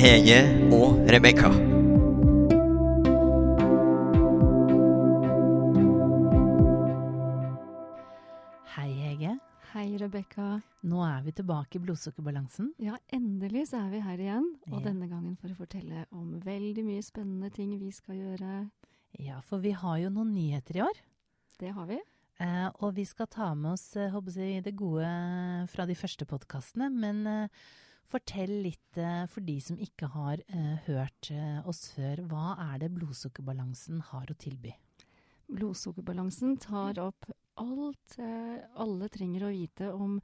Hege og Rebekka. Hei, Hege. Hei, Rebekka. Nå er vi tilbake i blodsukkerbalansen. Ja, endelig så er vi her igjen. Og Ja. denne gangen for å fortelle om veldig mye spennende ting vi skal gjøre. Ja, for vi har jo noen nyheter i år. Det har vi. Eh, og vi skal ta med oss eh, håper jeg, det gode fra de første podkastene. Men eh, fortell litt eh, for de som ikke har eh, hørt eh, oss før. Hva er det blodsukkerbalansen har å tilby? Blodsukkerbalansen tar opp alt alle trenger å vite om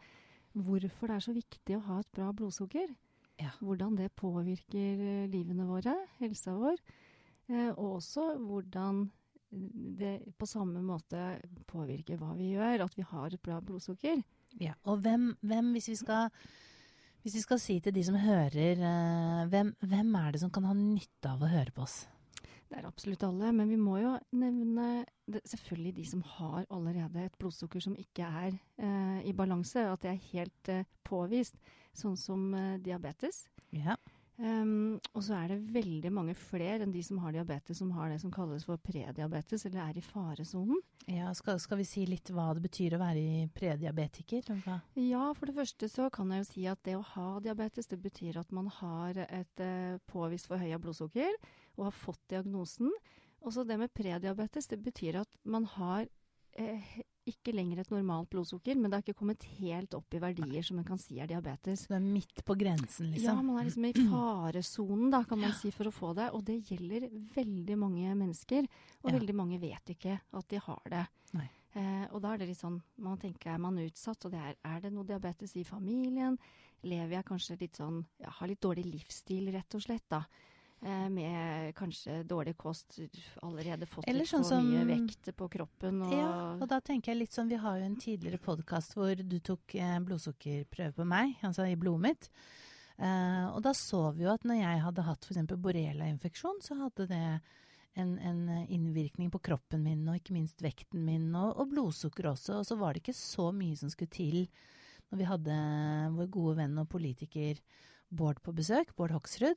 hvorfor det er så viktig å ha et bra blodsukker. Ja. Hvordan det påvirker livene våre, helsa vår. Og også hvordan det på samme måte påvirker hva vi gjør, at vi har et bra blodsukker. Ja, og hvem, hvem hvis, vi skal, hvis vi skal si til de som hører, eh, hvem, hvem er det som kan ha nytte av å høre på oss? Det er absolutt alle, men vi må jo nevne det, selvfølgelig de som har allerede et blodsukker som ikke er eh, i balanse, at det er helt eh, påvist, sånn som eh, diabetes. Ja. Um, og så er det veldig mange flere enn de som har diabetes, som har det som kalles for prediabetes, eller er i faresonen. Ja, skal, skal vi si litt hva det betyr å være prediabetiker? Ja, for det første så kan jeg jo si at det å ha diabetes, det betyr at man har et eh, påvist forhøya blodsukker, og har fått diagnosen. Og så det med prediabetes, det betyr at man har eh, ikke lenger et normalt blodsukker, men det har ikke kommet helt opp i verdier som man kan si er diabetes. Så det er midt på grensen, liksom? Ja, man er liksom i faresonen, da, kan man si, for å få det. Og det gjelder veldig mange mennesker. Og Ja. veldig mange vet ikke at de har det. Nei. Eh, og da er det litt sånn, man tenker er man utsatt, og det er, er det noe diabetes i familien? Lever jeg kanskje litt sånn, ja, har litt dårlig livsstil, rett og slett, da. Eh, med kanskje dårlig kost, allerede fått Eller litt sånn for mye som- vekt på kroppen. Og, Ja, og da tenker jeg litt sånn, vi har jo en tidligere podkast hvor du tok eh, blodsukkerprøve på meg, altså i blodet mitt. Eh, og da så vi jo at når jeg hadde hatt f.eks. borreliainfeksjon, så hadde det en, en innvirkning på kroppen min, og ikke minst vekten min, og, og blodsukker også. Og så var det ikke så mye som skulle til når vi hadde vår gode venn og politiker Bård på besøk, Bård Hoksrud.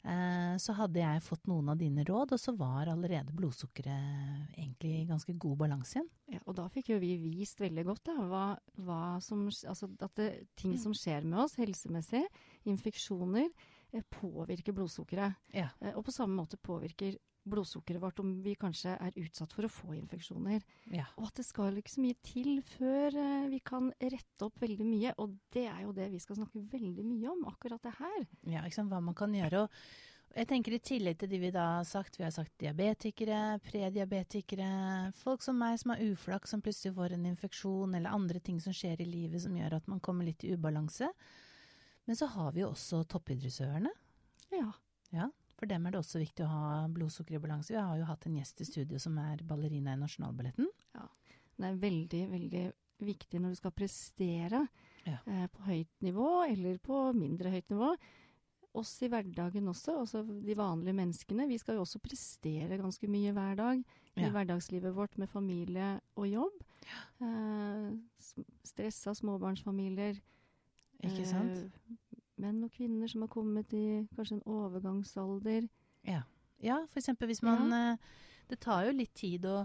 Eh, så hadde jeg fått noen av dine råd, og så var allerede blodsukkeret egentlig i ganske god balanse igjen. Ja, og da fikk jo vi vist veldig godt da, hva, hva som, altså at det, ting som skjer med oss helsemessig, infeksjoner, eh, påvirker blodsukkeret. Ja. Eh, og på samme måte påvirker blodsukkeret vårt om vi kanskje er utsatt for å få infeksjoner. Ja. Og at det skal ikke så mye til før eh, vi kan rette opp veldig mye. Og det er jo det vi skal snakke veldig mye om, akkurat det her. Ja, liksom hva man kan gjøre. Og jeg tenker i tillegg til de vi da har sagt, vi har sagt diabetikere, prediabetikere, folk som meg som har uflaks, som plutselig får en infeksjon, eller andre ting som skjer i livet som gjør at man kommer litt i ubalanse. Men så har vi jo også toppidrettsøverne. Ja. Ja, for dem er det også viktig å ha blodsukker i balanse. Vi har jo hatt en gjest i studio som er ballerina i Nasjonalballetten. Det er veldig, veldig viktig når du skal prestere Ja. eh, på høyt nivå eller på mindre høyt nivå. Oss i hverdagen også, altså de vanlige menneskene. Vi skal jo også prestere ganske mye hver dag i Ja. hverdagslivet vårt med familie og jobb. Eh, s- stressa småbarnsfamilier. Ikke sant? Eh, menn og kvinner som har kommet i kanskje en overgangsalder. Ja. ja, eksempel hvis man ja. Det tar jo litt tid å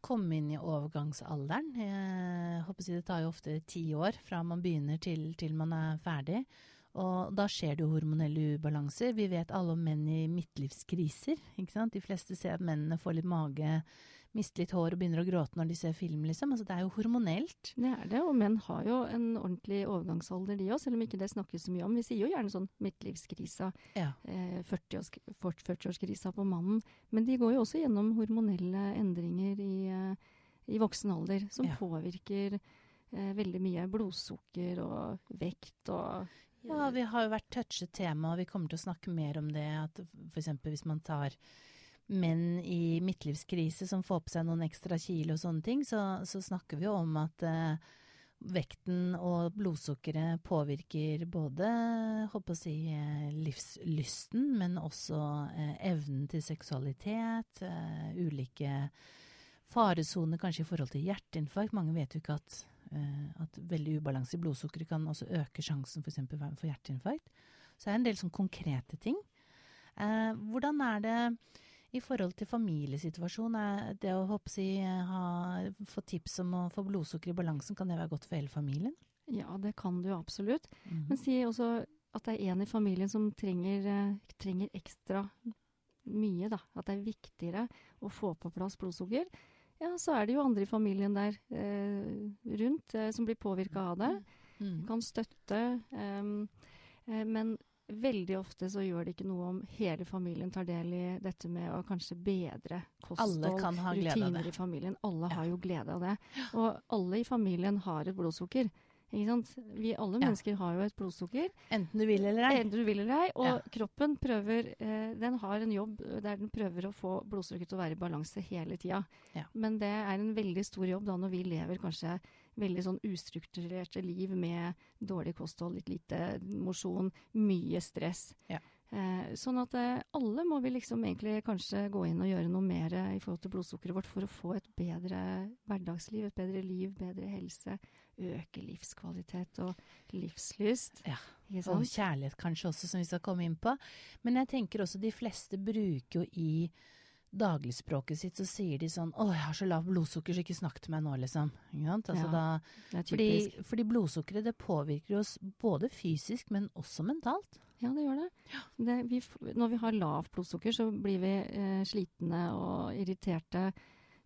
komme inn i overgangsalderen. Jeg håper å si Det tar jo ofte ti år fra man begynner til, til man er ferdig. Og da skjer det jo hormonelle ubalanser. Vi vet alle om menn i midtlivskriser. ikke sant? De fleste ser at mennene får litt mage, mister litt hår og begynner å gråte når de ser film, liksom. Altså det er jo hormonelt. Det er det, og menn har jo en ordentlig overgangsalder de òg, selv om ikke det snakkes så mye om. Vi sier jo gjerne sånn midtlivskrisa, Ja. eh, 40-års- 40-årskrisa på mannen. Men de går jo også gjennom hormonelle endringer i, eh, i voksen alder, som Ja. påvirker eh, veldig mye blodsukker og vekt og Ja, vi har jo vært touchet tema, og vi kommer til å snakke mer om det. At f.eks. hvis man tar menn i midtlivskrise som får på seg noen ekstra kilo og sånne ting, så, så snakker vi jo om at eh, vekten og blodsukkeret påvirker både håper å si, eh, livslysten, men også eh, evnen til seksualitet. Eh, ulike faresoner kanskje i forhold til hjerteinfarkt. Mange vet jo ikke at, at veldig ubalanse i blodsukkeret kan også øke sjansen for, for hjerteinfarkt. Så det er en del sånn konkrete ting. Eh, hvordan er det i forhold til familiesituasjon? Er det å håper si, ha, få tips om å få blodsukker i balansen, kan det være godt for hele familien? Ja, det kan du jo absolutt. Mhm. Men si også at det er en i familien som trenger, eh, trenger ekstra mye, da. At det er viktigere å få på plass blodsukker. Ja, så er det jo andre i familien der eh, rundt eh, som blir påvirka av det. Mm. Kan støtte. ehm, eh, men veldig ofte så gjør det ikke noe om hele familien tar del i dette med å kanskje bedre kosthold. Rutiner i familien. Alle Ja. har jo glede av det. Og alle i familien har et blodsukker. Vi alle Ja. mennesker har jo et blodsukker. Enten du vil eller ei. Enten du vil eller ei. Og Ja. kroppen prøver eh, Den har en jobb der den prøver å få blodsukkeret til å være i balanse hele tida. Ja. Men det er en veldig stor jobb da når vi lever kanskje veldig sånn ustrukturerte liv med dårlig kosthold, litt lite mosjon, mye stress. Ja. Eh, sånn at eh, alle må vi liksom egentlig kanskje gå inn og gjøre noe mer eh, i forhold til blodsukkeret vårt for å få et bedre hverdagsliv, et bedre liv, bedre helse. Øke livskvalitet og livslyst. Ja. Og kjærlighet kanskje også, som vi skal komme inn på. Men jeg tenker også de fleste bruker jo i dagligspråket sitt, så sier de sånn 'Å, jeg har så lavt blodsukker, så ikke snakk til meg nå', liksom. Altså Ja, da, Det er fordi, typisk. fordi blodsukkeret det påvirker oss både fysisk, men også mentalt. Ja, det gjør det. det vi, når vi har lavt blodsukker, så blir vi eh, slitne og irriterte,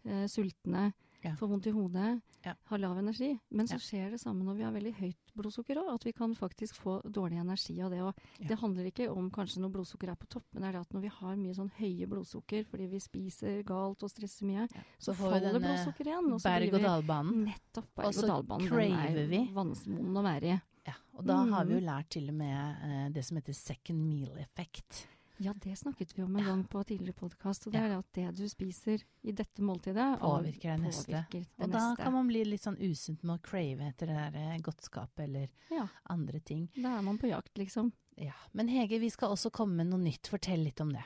eh, sultne, Ja. får vondt i hodet, Ja. har lav energi. Men så skjer det samme når vi har veldig høyt blodsukker òg, at vi kan faktisk få dårlig energi av det. òg. Det handler ikke om kanskje når blodsukker er på topp, men det er det at når vi har mye sånn høye blodsukker fordi vi spiser galt og stresser mye, så, Så faller blodsukkeret igjen. Og så berg og dalbanen. Nettopp. Og så Berg-og-dal-banen. craver Den vi. er vannvond å være i. Ja, og da har vi jo Mhm. lært til og med eh, det som heter second meal-effekt. Ja, det snakket vi om en gang på tidligere podkast. Og det er at det du spiser i dette måltidet, Påvirker det neste. påvirker det Og da neste. kan man bli litt sånn usunt med å crave etter det der godskapet eller Ja, andre ting. da er man på jakt, liksom. Ja. Men Hege, vi skal også komme med noe nytt. Fortell litt om det.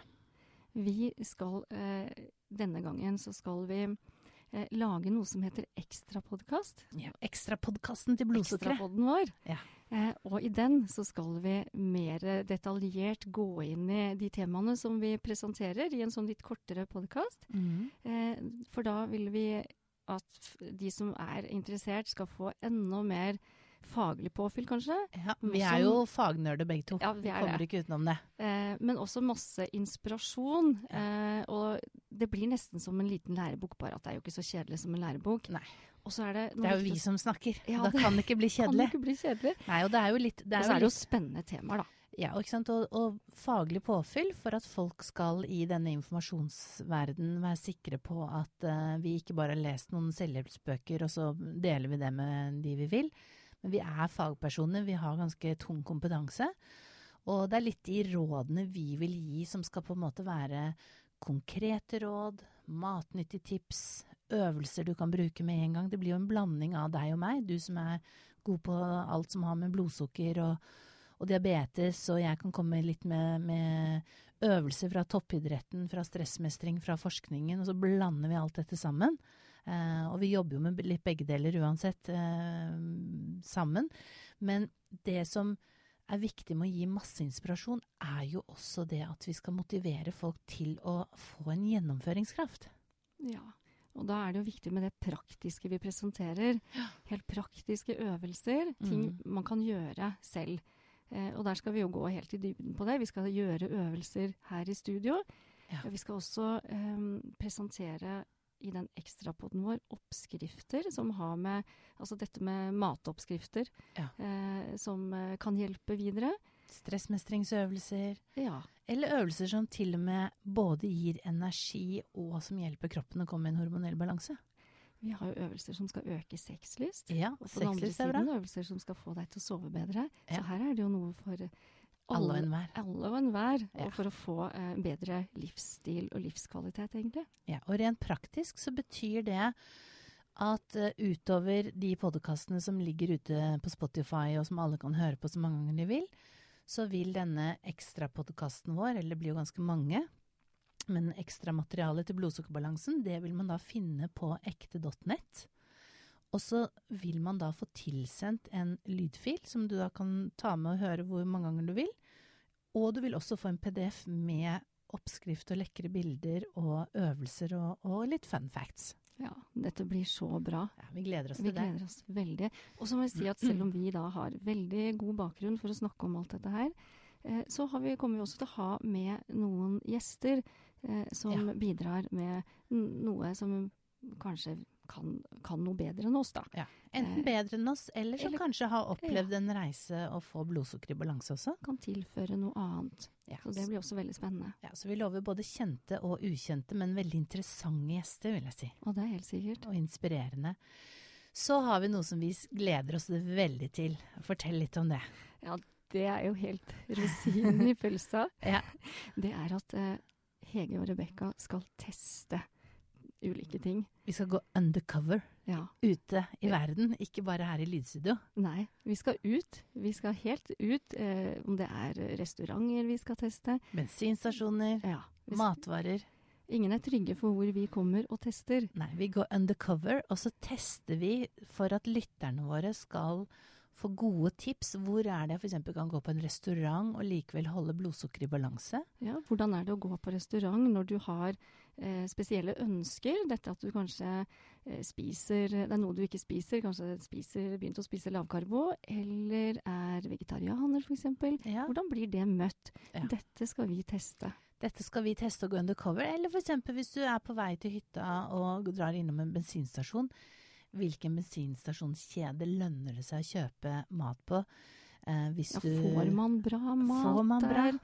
Vi skal eh, Denne gangen så skal vi eh, lage noe som heter Ekstrapodkast. Ja, Ekstrapodkasten til blodsukkeret. Ekstrapodden vår. Ja. Eh, og i den så skal vi mer detaljert gå inn i de temaene som vi presenterer i en sånn litt kortere podkast. Mm. Eh, for da vil vi at de som er interessert skal få enda mer faglig påfyll, kanskje. Ja, vi er jo fagnerder begge to. Ja, vi er Kommer det. ikke utenom det. Eh, men også masse inspirasjon. Eh, og det blir nesten som en liten lærebok, bare at det er jo ikke så kjedelig som en lærebok. Nei. Og så er det Det er jo vi som snakker. Ja, da det kan det ikke bli kjedelig. Kan det ikke bli kjedelig. Nei, og det er jo litt, det Og er så jo er det jo spennende temaer, da. ja, og? Og, og faglig påfyll for at folk skal i denne informasjonsverden være sikre på at uh, vi ikke bare har lest noen selvhjelpsbøker, og så deler vi det med de vi vil. Men vi er fagpersoner, vi har ganske tung kompetanse. Og det er litt de rådene vi vil gi som skal på en måte være konkrete råd, matnyttige tips, øvelser du kan bruke med en gang. Det blir jo en blanding av deg og meg, du som er god på alt som har med blodsukker og, og diabetes, og jeg kan komme litt med, med øvelser fra toppidretten, fra stressmestring, fra forskningen, og så blander vi alt dette sammen. Eh, og vi jobber jo med litt begge deler uansett, eh, sammen. Men det som er viktig med å gi masse inspirasjon, er jo også det at vi skal motivere folk til å få en gjennomføringskraft. Ja. Og da er det jo viktig med det praktiske vi presenterer. Helt praktiske øvelser. Ting Mm. man kan gjøre selv. Eh, og der skal vi jo gå helt i dybden på det. Vi skal gjøre øvelser her i studio. Ja. Vi skal også eh, presentere i den ekstrapoden vår oppskrifter som har med Altså dette med matoppskrifter Ja. eh, som eh, kan hjelpe videre. Stressmestringsøvelser, Ja. eller øvelser som til og med både gir energi og som hjelper kroppen å komme i en hormonell balanse. Vi har jo øvelser som skal øke sexlyst. Ja, Og på den andre siden øvelser som skal få deg til å sove bedre. Ja. Så her er det jo noe for Alle og enhver. alle og enhver. Ja. Og for å få eh, bedre livsstil og livskvalitet, egentlig. Ja, og rent praktisk så betyr det at uh, utover de podkastene som ligger ute på Spotify, og som alle kan høre på så mange ganger de vil, så vil denne ekstrapodkasten vår, eller det blir jo ganske mange, men ekstramaterialet til blodsukkerbalansen, det vil man da finne på ekte.nett. Og så vil man da få tilsendt en lydfil som du da kan ta med og høre hvor mange ganger du vil. Og du vil også få en PDF med oppskrift og lekre bilder og øvelser og, og litt fun facts. Ja, dette blir så bra. Ja, vi gleder oss Vi til det. Vi gleder oss veldig. Og så må jeg si at selv om vi da har veldig god bakgrunn for å snakke om alt dette her, eh, så har vi, kommer vi også til å ha med noen gjester eh, som Ja. bidrar med noe som kanskje kan, kan noe bedre enn oss, da. Enten Eh, bedre enn oss, eller som eller- kanskje har opplevd en reise og få blodsukker i balanse også. Kan tilføre noe annet. Ja. Så det blir også veldig spennende. Ja, så vi lover både kjente og ukjente, men veldig interessante gjester, vil jeg si. Og det er helt sikkert. Og inspirerende. Så har vi noe som vi gleder oss veldig til. Fortell litt om det. Ja, Det er jo helt rosinen i pølsa. Ja. Det er at eh, Hege og Rebekka skal teste ulike ting. Vi skal gå undercover Ja. ute i verden, ikke bare her i lydstudio. Nei, vi skal ut. Vi skal helt ut. Eh, om det er restauranter vi skal teste. Bensinstasjoner, Ja. vi matvarer. Ingen er trygge for hvor vi kommer og tester. Nei, vi går undercover, og så tester vi for at lytterne våre skal få gode tips. Hvor er det jeg f.eks. kan gå på en restaurant og likevel holde blodsukker i balanse? Ja, hvordan er det å gå på restaurant når du har spesielle ønsker? Dette at du kanskje eh, spiser Det er noe du ikke spiser. Kanskje spiser, begynt å spise lavkarbo, eller er vegetarianer f.eks. Ja. Hvordan blir det møtt? Ja. Dette skal vi teste. Dette skal vi teste og gå undercover. Eller f.eks. hvis du er på vei til hytta og drar innom en bensinstasjon. Hvilken bensinstasjonskjede lønner det seg å kjøpe mat på? Eh, hvis Ja, får man bra mat Får man bra? der?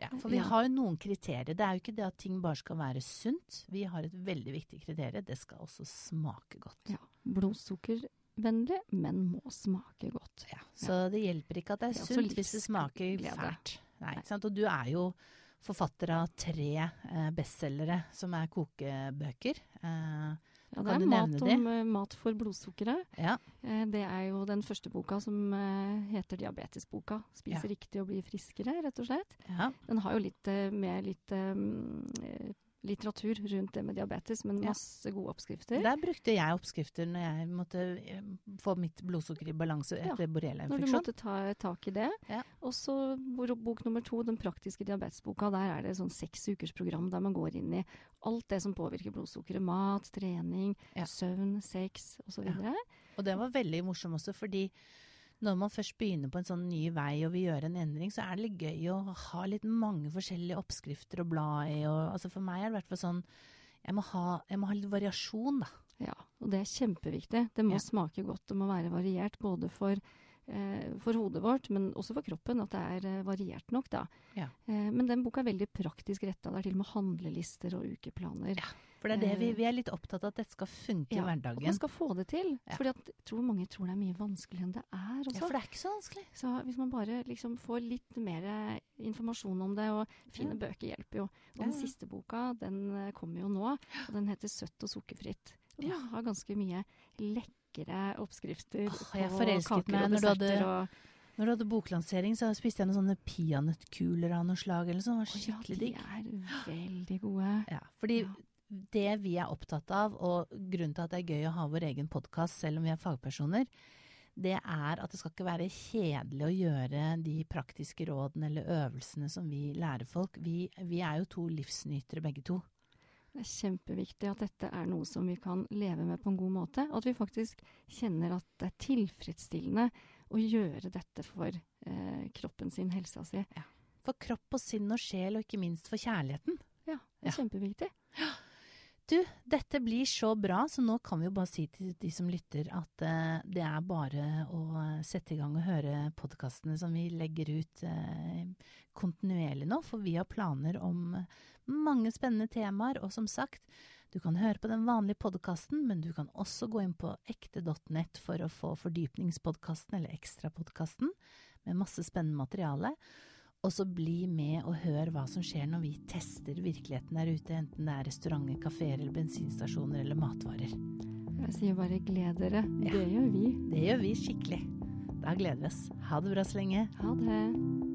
Ja, for vi Ja. har jo noen kriterier. Det er jo ikke det at ting bare skal være sunt. Vi har et veldig viktig kriterium. Det skal også smake godt. Ja, blodsukkervennlig, men må smake godt. Ja, så det hjelper ikke at det er Det er sunt hvis det smaker fælt. Nei, Nei. ikke sant? Og du er jo forfatter av tre eh, bestselgere som er kokebøker. Eh, Ja, det er mat, om, eh, mat for blodsukkeret. ja, Eh, Det er jo den første boka som eh, heter Diabetesboka. Spise Ja. riktig og bli friskere, rett og slett. ja. Den har jo litt med litt eh, litteratur rundt det med diabetes, men masse gode oppskrifter. Der brukte jeg oppskrifter når jeg måtte eh, få mitt blodsukker i balanse Ja, borreliainfeksjon. Når du måtte ta tak i det. Ja. Og så bok nummer to, den praktiske diabetesboka. Der er det sånn seks ukers program der man går inn i alt det som påvirker blodsukkeret. Mat, trening, Ja. søvn, sex osv. Ja. Og det var veldig morsomt også, fordi når man først begynner på en sånn ny vei og vil gjøre en endring, så er det litt gøy å ha litt mange forskjellige oppskrifter å bla i. Og, altså for meg er det i hvert fall sånn jeg må, ha, jeg må ha litt variasjon, da. Ja, og det er kjempeviktig. Det må Ja. smake godt, det må være variert både for, eh, for hodet vårt, men også for kroppen. At det er eh, variert nok, da. Ja. Eh, men den boka er veldig praktisk retta. Det er til og med handlelister og ukeplaner. Ja, For det er det vi, Eh, vi er litt opptatt av at dette skal funke Ja, i At man skal få det til. Ja. For jeg tror mange tror det er mye vanskeligere enn det er. Også. Ja, for det er ikke så vanskelig. Så hvis man bare liksom får litt mer informasjon om det, og fine Ja. bøker hjelper jo. Og den siste boka, den eh, kommer jo nå, og den heter Søtt og sukkerfritt. Og den Ja. har ganske mye lekre oppskrifter jeg på kaker og desserter. Og, Når du hadde boklansering, så spiste jeg noen sånne peanøttkuler av noe slag. eller sånn. Det var Å ja, de er veldig gode. Ja, fordi Ja. Det vi er opptatt av, og grunnen til at det er gøy å ha vår egen podkast selv om vi er fagpersoner, det er at det skal ikke være kjedelig å gjøre de praktiske rådene eller øvelsene som vi lærer folk. Vi, vi er jo to livsnytere begge to. Det er kjempeviktig at dette er noe som vi kan leve med på en god måte. Og at vi faktisk kjenner at det er tilfredsstillende å gjøre dette for eh, kroppen sin, helsa si. For kropp og sinn og sjel, og ikke minst for kjærligheten. Ja, det er kjempeviktig. Du, dette blir så bra, så nå kan vi jo bare si til de som lytter at uh, det er bare å sette i gang og høre podkastene som vi legger ut uh, kontinuerlig nå, for vi har planer om mange spennende temaer, og som sagt, du kan høre på den vanlige podkasten, men du kan også gå inn på ekte.nett for å få fordypningspodkasten eller ekstrapodkasten med masse spennende materiale. Og så bli med og hør hva som skjer når vi tester virkeligheten der ute, enten det er restauranter, kafeer eller bensinstasjoner eller matvarer. Jeg sier bare gled dere. Ja. Det gjør vi. Det gjør vi skikkelig. Da gleder vi oss. Ha det bra så lenge. Ha det.